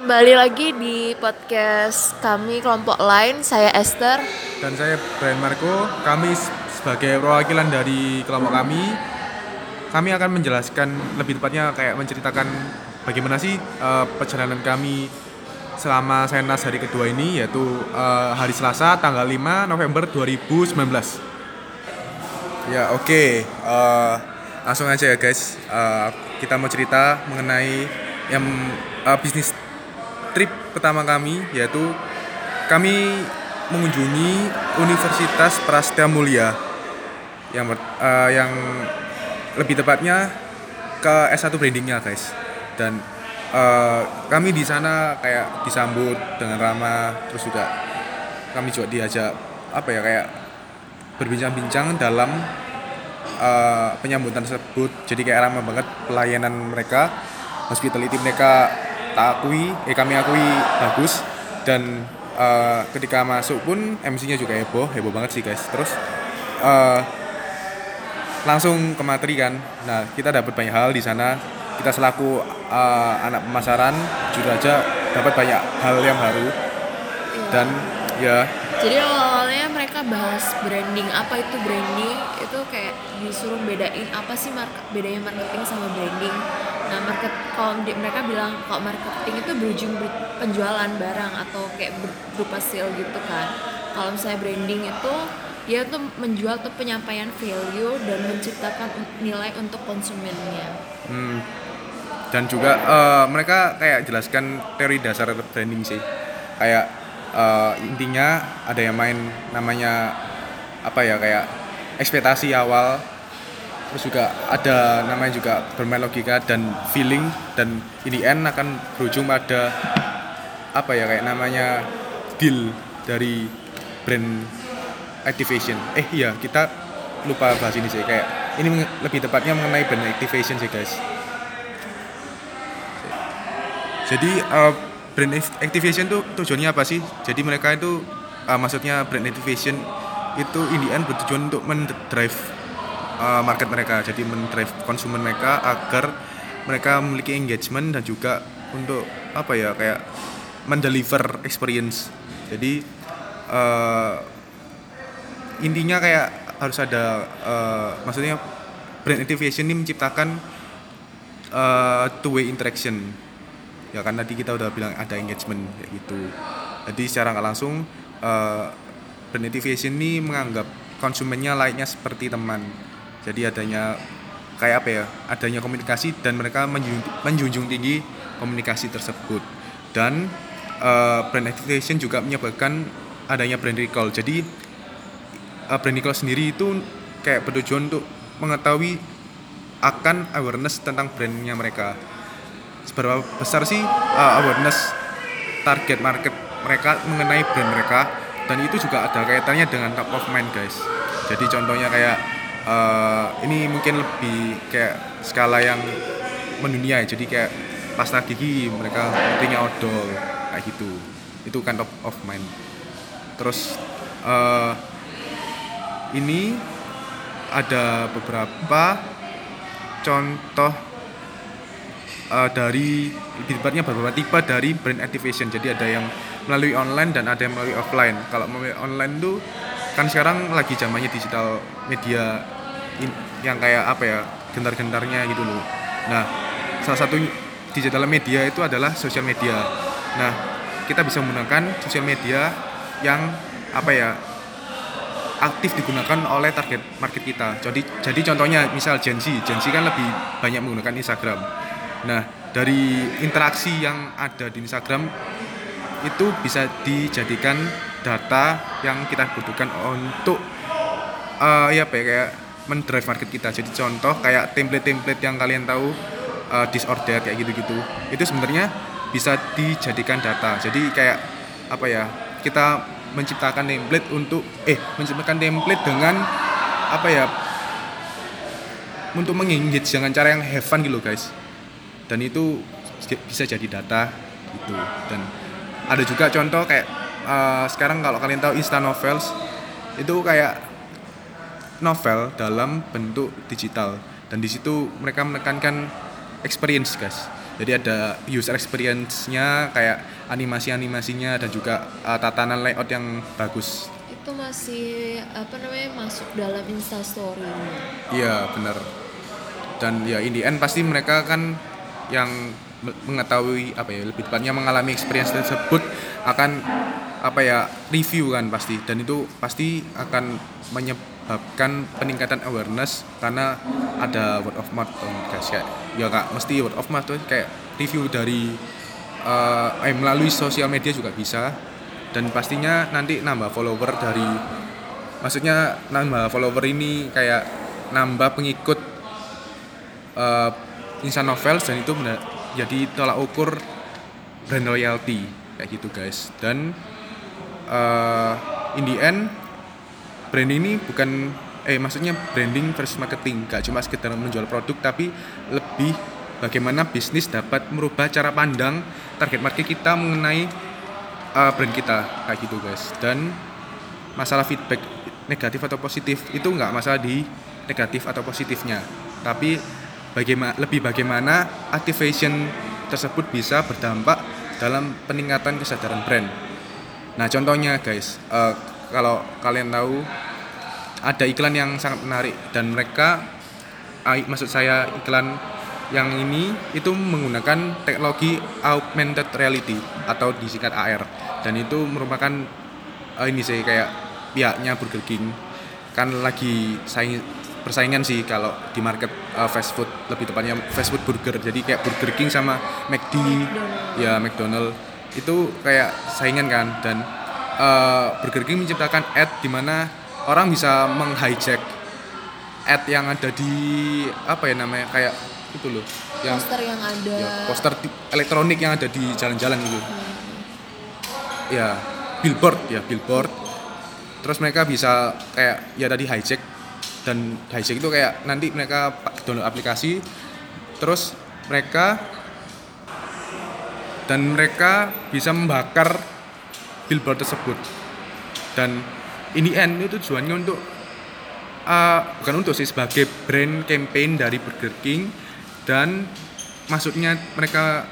Kembali lagi di podcast kami kelompok lain, saya Esther. dan saya Brian Marco. Kami sebagai perwakilan dari kelompok kami, kami akan menjelaskan lebih tepatnya kayak menceritakan bagaimana sih eh, perjalanan kami selama Senas hari kedua ini yaitu eh, hari Selasa tanggal 5 November 2019. Ya oke, Eh, langsung aja ya guys. Eh, kita mau cerita mengenai yang eh, bisnis trip pertama kami yaitu kami mengunjungi Universitas Prasetya Mulia. Yang eh, yang lebih tepatnya ke S1 brandingnya guys. Dan eh, kami di sana kayak disambut dengan ramah terus juga kami juga diajak apa ya kayak berbincang-bincang dalam eh, penyambutan tersebut. Jadi kayak ramah banget pelayanan mereka hospitality mereka tak akui eh kami akui bagus. Dan eh, ketika masuk pun MC-nya juga heboh heboh banget sih guys. Terus eh, langsung ke materi kan. Nah kita dapat banyak hal di sana. Kita selaku eh, anak pemasaran juga aja dapat banyak hal yang baru. Dan ya. Jadi awalnya mereka bahas branding, apa itu branding? Itu kayak disuruh bedain apa sih market, bedanya marketing sama branding. Nah, market kalau mereka bilang kalau marketing itu berujung ber- penjualan barang atau kayak ber- berupa sale gitu kan. Kalau misalnya branding itu dia tuh menjual tuh penyampaian value dan menciptakan nilai untuk konsumennya. Hmm. Dan juga eh, mereka kayak jelaskan teori dasar branding sih. Kayak eh, intinya ada yang main namanya apa ya kayak ekspektasi awal. Terus juga ada namanya juga bermain logika dan feeling dan in the end akan berujung pada apa ya kayak namanya deal dari brand activation. Eh iya, kita lupa bahas ini sih kayak ini lebih tepatnya mengenai brand activation sih guys. Jadi uh, brand ac- activation tuh tujuannya apa sih? Jadi mereka itu uh, maksudnya brand activation itu in the end bertujuan untuk mendrive uh, market mereka. Jadi mendrive konsumen mereka agar mereka memiliki engagement dan juga untuk apa ya kayak mendeliver experience. Jadi uh, intinya kayak harus ada uh, maksudnya brand activation ini menciptakan uh, two way interaction ya kan tadi kita udah bilang ada engagement kayak gitu jadi secara nggak langsung uh, brand activation ini menganggap konsumennya layaknya seperti teman jadi adanya kayak apa ya adanya komunikasi dan mereka menjunjung, tinggi komunikasi tersebut. Dan uh, brand activation juga menyebabkan adanya brand recall. Jadi uh, brand recall sendiri itu kayak bertujuan untuk mengetahui akan awareness tentang brandnya mereka. Seberapa besar sih uh, awareness target market mereka mengenai brand mereka? Dan itu juga ada kaitannya dengan top of mind guys. Jadi contohnya kayak uh, ini mungkin lebih kayak skala yang mendunia ya jadi kayak pasta gigi mereka pentingnya odol kayak gitu itu kan top of mind terus uh, ini ada beberapa contoh uh, dari lebih tepatnya beberapa tipe dari brand activation. Jadi ada yang melalui online dan ada yang melalui offline. Kalau melalui online tuh kan sekarang lagi zamannya digital media in- yang kayak apa ya gentar-gentarnya gitu loh. Nah salah satu digital media itu adalah sosial media. Nah kita bisa menggunakan sosial media yang apa ya aktif digunakan oleh target market kita. Jadi jadi contohnya misal Gen Z, Gen Z kan lebih banyak menggunakan Instagram. Nah, dari interaksi yang ada di Instagram itu bisa dijadikan data yang kita butuhkan untuk eh ya apa ya, kayak mendrive market kita. Jadi contoh kayak template-template yang kalian tahu eh, this or that kayak gitu-gitu. Itu sebenarnya bisa dijadikan data. Jadi kayak apa ya? Kita menciptakan template untuk eh menciptakan template dengan apa ya? Untuk mengengage dengan cara yang have fun gitu guys. Dan itu bisa jadi data gitu. Dan ada juga contoh kayak eh, sekarang kalau kalian tahu Insta Novels itu kayak novel dalam bentuk digital. Dan di situ mereka menekankan experience guys. Jadi ada user experience-nya kayak animasi-animasinya dan juga uh, tatanan layout yang bagus. Itu masih apa namanya masuk dalam instastory iya benar. Dan ya in the end pasti mereka kan yang me- mengetahui apa ya lebih tepatnya mengalami experience tersebut akan apa ya review kan pasti. Dan itu pasti akan menyebabkan peningkatan awareness karena ada word of mouth tuh, guys. Kayak ya kak mesti word of mouth tuh kayak review dari eh, eh, melalui sosial media juga bisa. Dan pastinya nanti nambah follower dari maksudnya nambah follower ini kayak nambah pengikut uh, Instant Novels dan itu jadi tolak ukur brand loyalty kayak gitu guys. Dan uh, in the end brand ini bukan eh maksudnya branding versus marketing. Gak cuma sekedar menjual produk tapi lebih bagaimana bisnis dapat merubah cara pandang target market kita mengenai uh, brand kita. Kayak gitu guys. Dan masalah feedback negatif atau positif itu nggak masalah di negatif atau positifnya. Tapi bagaimana lebih bagaimana activation tersebut bisa berdampak dalam peningkatan kesadaran brand nah contohnya guys eh, kalau kalian tahu ada iklan yang sangat menarik dan mereka ah, maksud saya iklan yang ini itu menggunakan teknologi augmented reality atau disingkat AR dan itu merupakan eh, ini sih kayak pihaknya Burger King. Kan lagi saing persaingan sih kalau di market eh, fast food lebih tepatnya fast food burger. Jadi kayak Burger King sama McD ya McDonald itu kayak saingan kan dan eh, Burger King menciptakan ad di mana orang bisa menghijack ad yang ada di apa ya namanya kayak itu loh yang poster yang ada. ya, poster di- elektronik yang ada di jalan-jalan itu. Ya billboard ya billboard. Terus mereka bisa kayak ya tadi hijack dan hijack itu kayak nanti mereka download aplikasi terus mereka dan mereka bisa membakar billboard tersebut. Dan ini end itu tujuannya untuk uh, bukan untuk sih sebagai brand campaign dari Burger King. Dan maksudnya mereka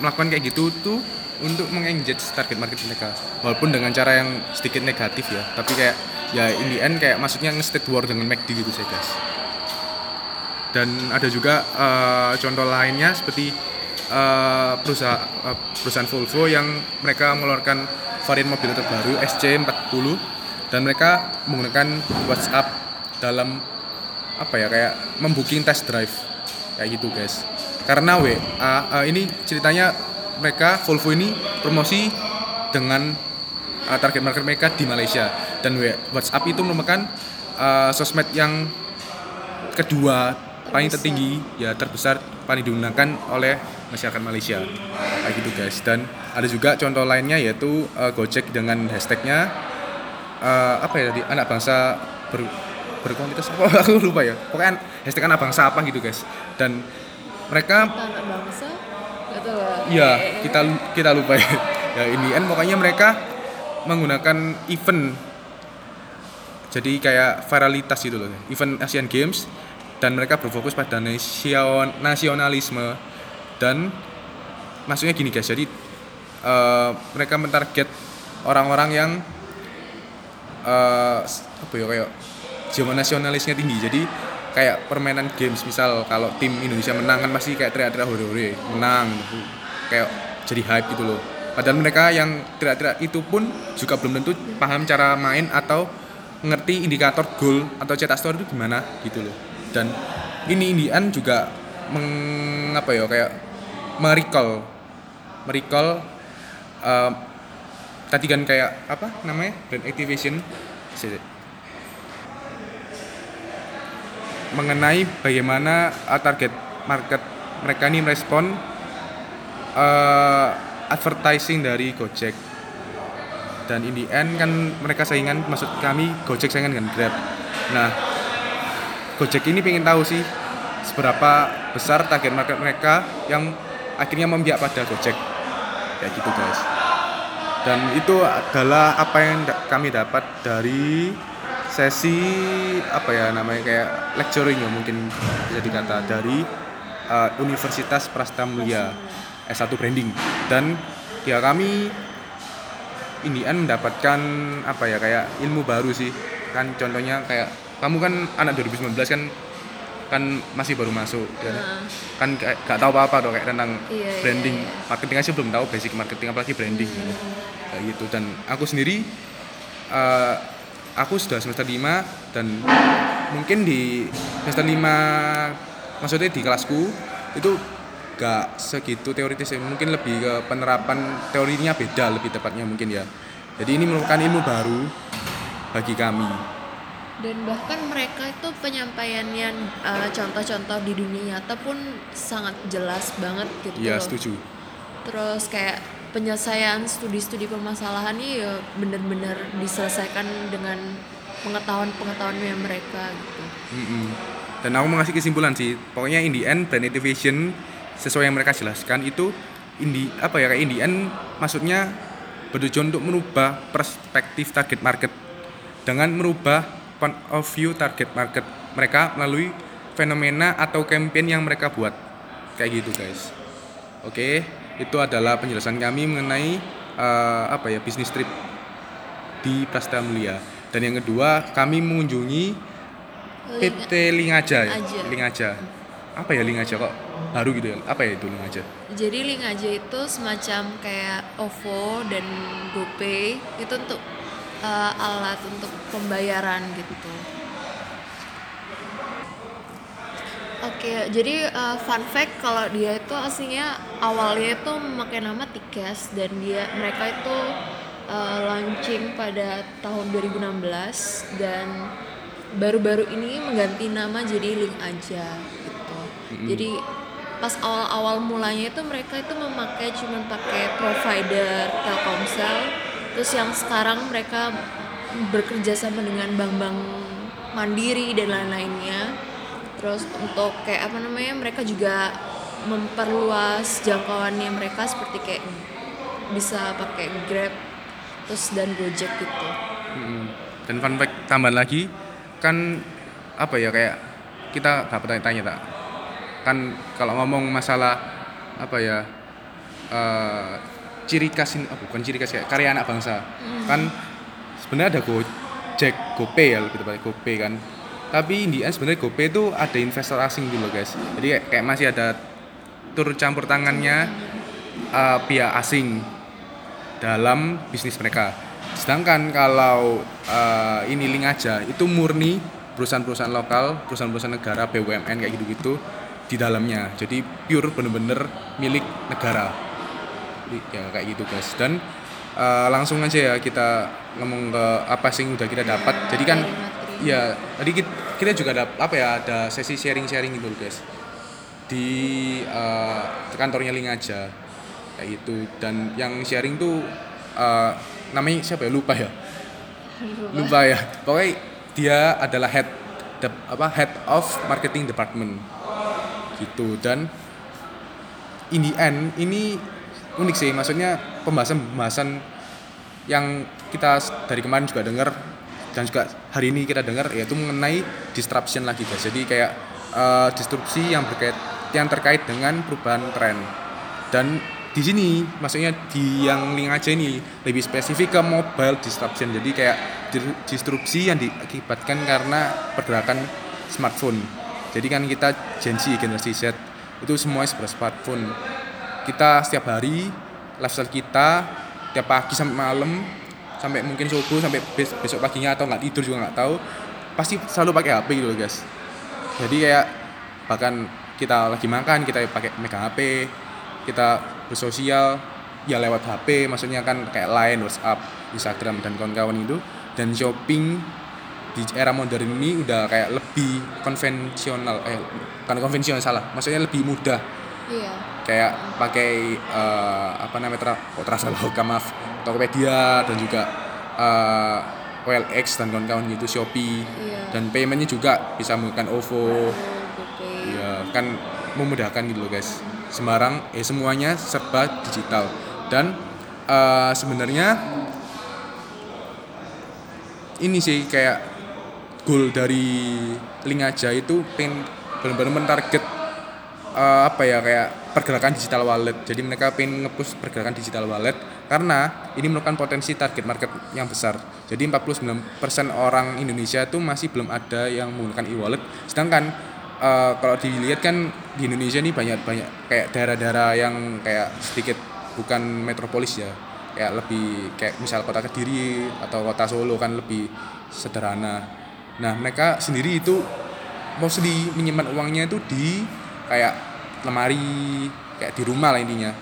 melakukan kayak gitu tuh untuk mengengage target market mereka. Walaupun dengan cara yang sedikit negatif ya tapi kayak ya in the end kayak maksudnya nge-state war dengan McD gitu sih guys. Dan ada juga uh, contoh lainnya seperti uh, perusahaan uh, perusahaan Volvo yang mereka mengeluarkan varian mobil terbaru SC40 dan mereka menggunakan WhatsApp dalam apa ya kayak membooking test drive. Kayak gitu guys. Karena we uh, uh, ini ceritanya mereka Volvo ini promosi dengan uh, target market mereka di Malaysia. Dan WhatsApp itu merupakan uh, sosmed yang kedua paling tertinggi ya terbesar paling digunakan oleh masyarakat Malaysia. Kayak gitu guys. Dan ada juga contoh lainnya yaitu uh, Gojek dengan hashtagnya uh, apa ya tadi? Anak bangsa ber, berkualitas apa? Aku lupa ya. Pokoknya hashtag anak bangsa apa gitu guys. Dan mereka anak bangsa. Iya, kita kita lupa ya. Ya ini. Kan pokoknya mereka menggunakan event jadi kayak viralitas gitu loh. Event Asian Games dan mereka berfokus pada nasion nasionalisme dan maksudnya gini guys. Jadi eh, mereka mentarget orang-orang yang eh, apa ya kayak jiwa nasionalisnya tinggi. Jadi kayak permainan games misal kalau tim Indonesia menang kan pasti kayak teriak-teriak hore-hore menang gitu. kayak jadi hype gitu loh padahal mereka yang teriak-teriak itu pun juga belum tentu paham cara main atau ngerti indikator gol atau cetak skor itu gimana gitu loh dan ini Indian juga mengapa ya kayak merecall merecall eh, tadi kan kayak apa namanya? Brand activation mengenai bagaimana uh, target market mereka ini merespon uh, advertising dari Gojek. Dan in the end kan mereka saingan maksud kami Gojek saingan dengan Grab. Nah Gojek ini pengen tahu sih seberapa besar target market mereka yang akhirnya membiak pada Gojek. Kayak gitu guys. Dan itu adalah apa yang kami dapat dari sesi apa ya namanya kayak lecturing ya mungkin bisa dikata dari uh, Universitas Prastamulia S1 Branding. Dan ya kami Indian mendapatkan apa ya kayak ilmu baru sih. Kan contohnya kayak kamu kan anak 2019 kan kan masih baru masuk. Ya Nah, kan kayak gak tahu apa-apa tuh kayak tentang Iya, iya, branding. iya. marketing aja belum tahu basic marketing apalagi branding. Gitu. kayak gitu. Dan aku sendiri eh, aku sudah semester 5 dan mungkin di semester 5 maksudnya di kelasku itu gak segitu teoritis ya. mungkin lebih ke penerapan teorinya beda lebih tepatnya mungkin ya. Jadi ini merupakan ilmu baru bagi kami dan bahkan mereka itu penyampaiannya uh, contoh-contoh di dunia nyata pun sangat jelas banget gitu ya setuju. Terus kayak penyelesaian studi-studi permasalahannya ya bener-bener diselesaikan dengan pengetahuan-pengetahuannya mereka gitu. Mm-mm. Dan aku mau ngasih kesimpulan sih, pokoknya in the end brand activation sesuai yang mereka jelaskan itu in the- apa ya kayak in the end maksudnya bertujuan untuk merubah perspektif target market. Dengan merubah point of view target market mereka melalui fenomena atau campaign yang mereka buat kayak gitu guys. Oke, itu adalah penjelasan kami mengenai eh, apa ya bisnis trip di Prastamulia. Dan yang kedua, kami mengunjungi PT Lingaja ya? Aja. Lingaja. Apa ya Lingaja kok baru gitu ya? Apa ya itu Lingaja? jadi link aja itu semacam kayak OVO dan GoPay itu untuk uh, alat untuk pembayaran gitu Oke, jadi uh, fun fact kalau dia itu aslinya awalnya itu memakai nama Tikes dan dia mereka itu uh, launching pada tahun 2016 dan baru-baru ini mengganti nama jadi Link aja gitu. Jadi pas awal-awal mulanya itu mereka itu memakai cuma pakai provider Telkomsel, terus yang sekarang mereka bekerja sama dengan bank-bank mandiri dan lain-lainnya. Terus untuk kayak apa namanya mereka juga memperluas jangkauannya mereka seperti kayak bisa pakai Grab terus dan Gojek gitu. Mm-mm. Dan fun fact tambahan lagi kan apa ya kayak kita dapat tanya-tanya tak kan kalau ngomong masalah apa ya eh, ciri khas ini oh, bukan ciri khas kayak karya anak bangsa kan sebenarnya ada Gojek GoPay ya lebih tepatnya GoPay kan tapi di end sebenarnya GoPay itu ada investor asing dulu guys jadi kayak, masih ada turut campur tangannya eh, pihak asing dalam bisnis mereka. Sedangkan kalau eh, ini link aja itu murni perusahaan-perusahaan lokal, perusahaan-perusahaan negara, BUMN kayak gitu-gitu di dalamnya. Jadi pure bener-bener milik negara. Ya kayak gitu guys. Dan eh, langsung aja ya kita ngomong ke apa sih yang udah kita dapat. Jadi kan ya tadi kita, kita juga ada apa ya ada sesi sharing-sharing gitu guys di eh, kantornya Link aja. Kayak gitu. Dan yang sharing tuh eh, namanya siapa ya? Lupa ya? Lupa. Ya. Pokoknya dia adalah head de- apa head of marketing department. Gitu. Dan in the end ini unik sih maksudnya pembahasan-pembahasan yang kita dari kemarin juga dengar dan juga hari ini kita dengar yaitu mengenai disruption lagi guys. Jadi kayak eh, disrupsi yang berkait yang terkait dengan perubahan tren. Dan di sini maksudnya di yang link aja ini lebih spesifik ke mobile disruption. Jadi kayak di- disrupsi yang diakibatkan karena pergerakan smartphone. Jadi kan kita Gen Z generasi Z itu semuanya sebelah smartphone kita setiap hari lifestyle kita tiap pagi sampai malam sampai mungkin subuh sampai bes- besok paginya atau nggak tidur juga nggak tahu pasti selalu pakai HP gitu loh guys. Jadi kayak bahkan kita lagi makan kita pakai megang HP kita bersosial ya lewat HP maksudnya kan kayak Line, WhatsApp, Instagram dan kawan-kawan itu dan shopping di era modern ini udah kayak lebih konvensional eh bukan konvensional salah maksudnya lebih mudah iya. Kayak pakai eh, apa namanya tra kok Traveloka maaf Tokopedia dan juga eh, OLX dan kawan-kawan gitu Shopee. Iya. dan paymentnya juga bisa menggunakan OVO. Ya kan memudahkan gitu loh guys. Sembarang eh semuanya serba digital. Dan eh, sebenarnya ini sih kayak goal dari link aja itu pengen benar-benar mentarget eh, apa ya kayak pergerakan digital wallet. Jadi mereka pengen ngepush pergerakan digital wallet karena ini merupakan potensi target market yang besar. Jadi 49% orang Indonesia itu masih belum ada yang menggunakan e-wallet. Sedangkan eh, kalau dilihat kan di Indonesia ini banyak banyak kayak daerah-daerah yang kayak sedikit bukan metropolis ya. Kayak lebih kayak misal kota Kediri atau kota Solo kan lebih sederhana. Nah, mereka sendiri itu mostly menyimpan uangnya itu di kayak lemari kayak di rumah lah intinya.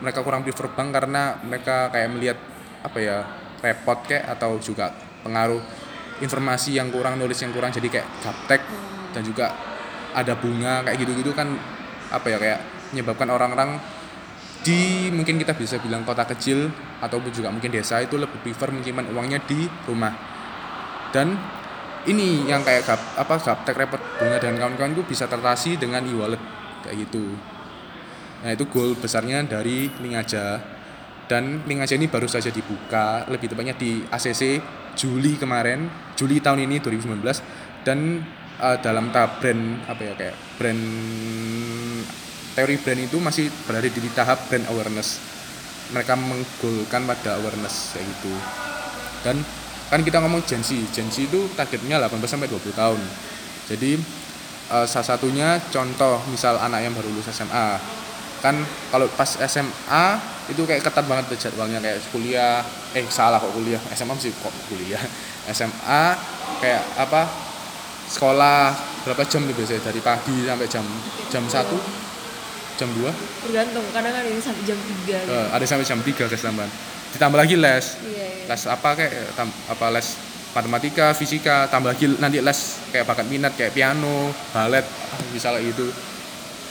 Mereka kurang prefer bank karena mereka kayak melihat apa ya repot kayak atau juga pengaruh informasi yang kurang nulis yang kurang. Jadi kayak gaptek dan juga ada bunga kayak gitu-gitu kan apa ya kayak menyebabkan orang-orang di mungkin kita bisa bilang kota kecil ataupun juga mungkin desa itu lebih prefer menyimpan uangnya di rumah. Dan ini yang kayak gap, apa gaptek repot bunga dan kawan-kawan bisa tertasi dengan e-wallet kayak gitu. Nah itu goal besarnya dari Lingaja dan Lingaja ini baru saja dibuka lebih tepatnya di ACC Juli kemarin Juli tahun ini 2019 dan eh, dalam tahap brand apa ya kayak brand teori brand itu masih berada di tahap brand awareness. Mereka menggolkan pada awareness kayak gitu. Dan kan kita ngomong Gen Z. Gen Z itu targetnya 18 sampai 20 tahun. Jadi eh, salah satunya contoh misal anak yang baru lulus SMA kan kalau pas SMA itu kayak ketat banget tuh jadwalnya kayak kuliah. Eh salah kok kuliah. SMA sih kok kuliah? SMA kayak apa? Sekolah berapa jam nih biasanya? Dari pagi sampai jam jam 1 jam 2 tergantung. Kadang ada yang sampai jam 3 gitu. Eh, ada sampai jam 3 guys tambahan. Ditambah lagi les. Iya iya. Les apa kayak tam- apa les matematika fisika tambah lagi nanti les kayak bakat minat kayak piano balet misalnya gitu.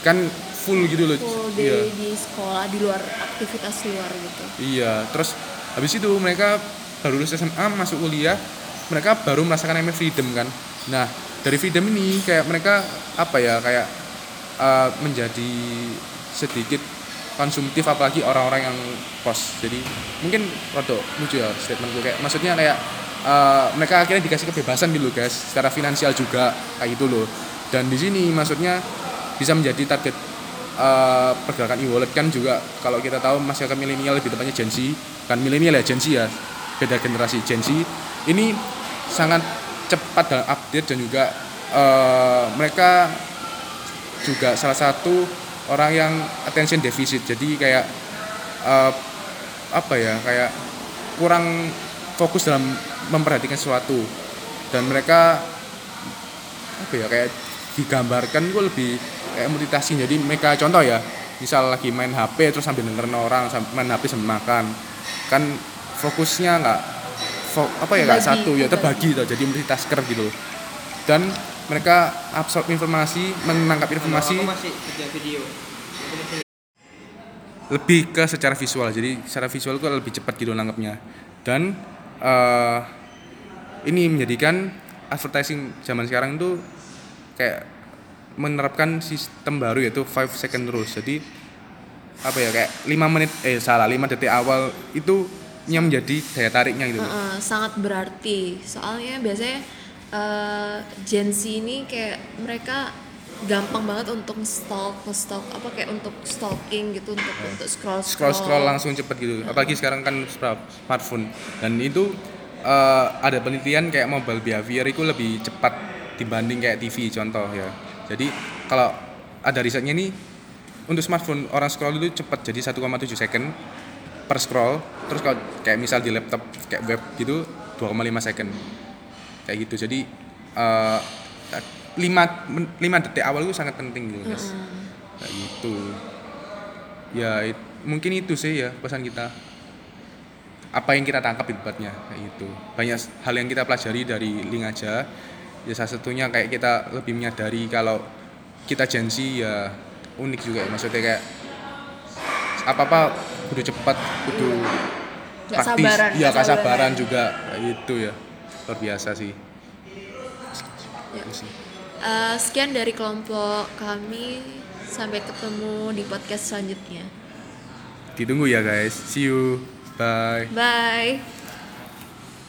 Kan full gitu loh. Full iya. day di sekolah di luar aktivitas luar gitu. Iya terus habis itu mereka baru lulus SMA masuk kuliah mereka baru merasakan namanya freedom kan. Nah dari freedom ini kayak mereka apa ya kayak eh, menjadi sedikit konsumtif apalagi orang-orang yang pos. Jadi mungkin rada lucu ya statementku kayak maksudnya kayak eh, mereka akhirnya dikasih kebebasan gitu guys. Secara finansial juga kayak gitu loh. Dan di sini maksudnya bisa menjadi target eh, pergerakan e-wallet. Kan juga kalau kita tahu masyarakat milenial lebih tepatnya Gen Z. Kan milenial ya Gen Z ya. Beda generasi Gen Z. Ini sangat cepat dalam update dan juga eh, mereka juga salah satu orang yang attention deficit. Jadi kayak eh, apa ya kayak kurang fokus dalam memperhatikan sesuatu. Dan mereka apa ya kayak digambarkan gue lebih kayak multitasking. Jadi mereka contoh ya misal lagi main HP terus sambil dengerin orang sambil main HP sambil makan. Kan fokusnya nggak fo- apa ya nggak satu ya terbagi. tuh jadi multitasker gitu dan mereka absorb informasi menangkap informasi. Video. Lebih ke secara visual jadi secara visual itu lebih cepat gitu nangkepnya. Dan eh, ini menjadikan advertising zaman sekarang itu kayak menerapkan sistem baru yaitu 5 second rules. Jadi apa ya kayak 5 menit eh salah 5 detik awal itu yang menjadi daya tariknya gitu Heeh, sangat berarti. Soalnya biasanya eh, Gen Z ini kayak mereka gampang banget untuk stalk stalk apa kayak untuk stalking gitu untuk untuk scroll scroll scroll langsung cepet gitu. Apalagi sekarang kan smartphone. Dan itu eh, ada penelitian kayak mobile behavior itu lebih cepat dibanding kayak TV contoh ya. Jadi kalau ada risetnya nih untuk smartphone orang scroll itu cepat jadi 1,7 second per scroll. Terus kalau kayak misal di laptop kayak web gitu 2,5 second. Kayak gitu. Jadi eh, 5 5 detik awal itu sangat penting gitu guys kayak gitu. Ya it- mungkin itu sih ya pesan kita apa yang kita tangkap debatnya kayak gitu. Banyak hal yang kita pelajari dari link aja. Ya salah satunya kayak kita lebih menyadari kalau kita Z ya unik juga. Ya. maksudnya kayak apa apa kudu cepat kudu Nggak praktis. sabaran, ya kasabaran sabaran. juga kayak gitu ya. Luar biasa sih. Ya. Itu. Eh, sekian dari kelompok kami. Sampai ketemu di podcast selanjutnya. Ditunggu ya guys. See you bye. Bye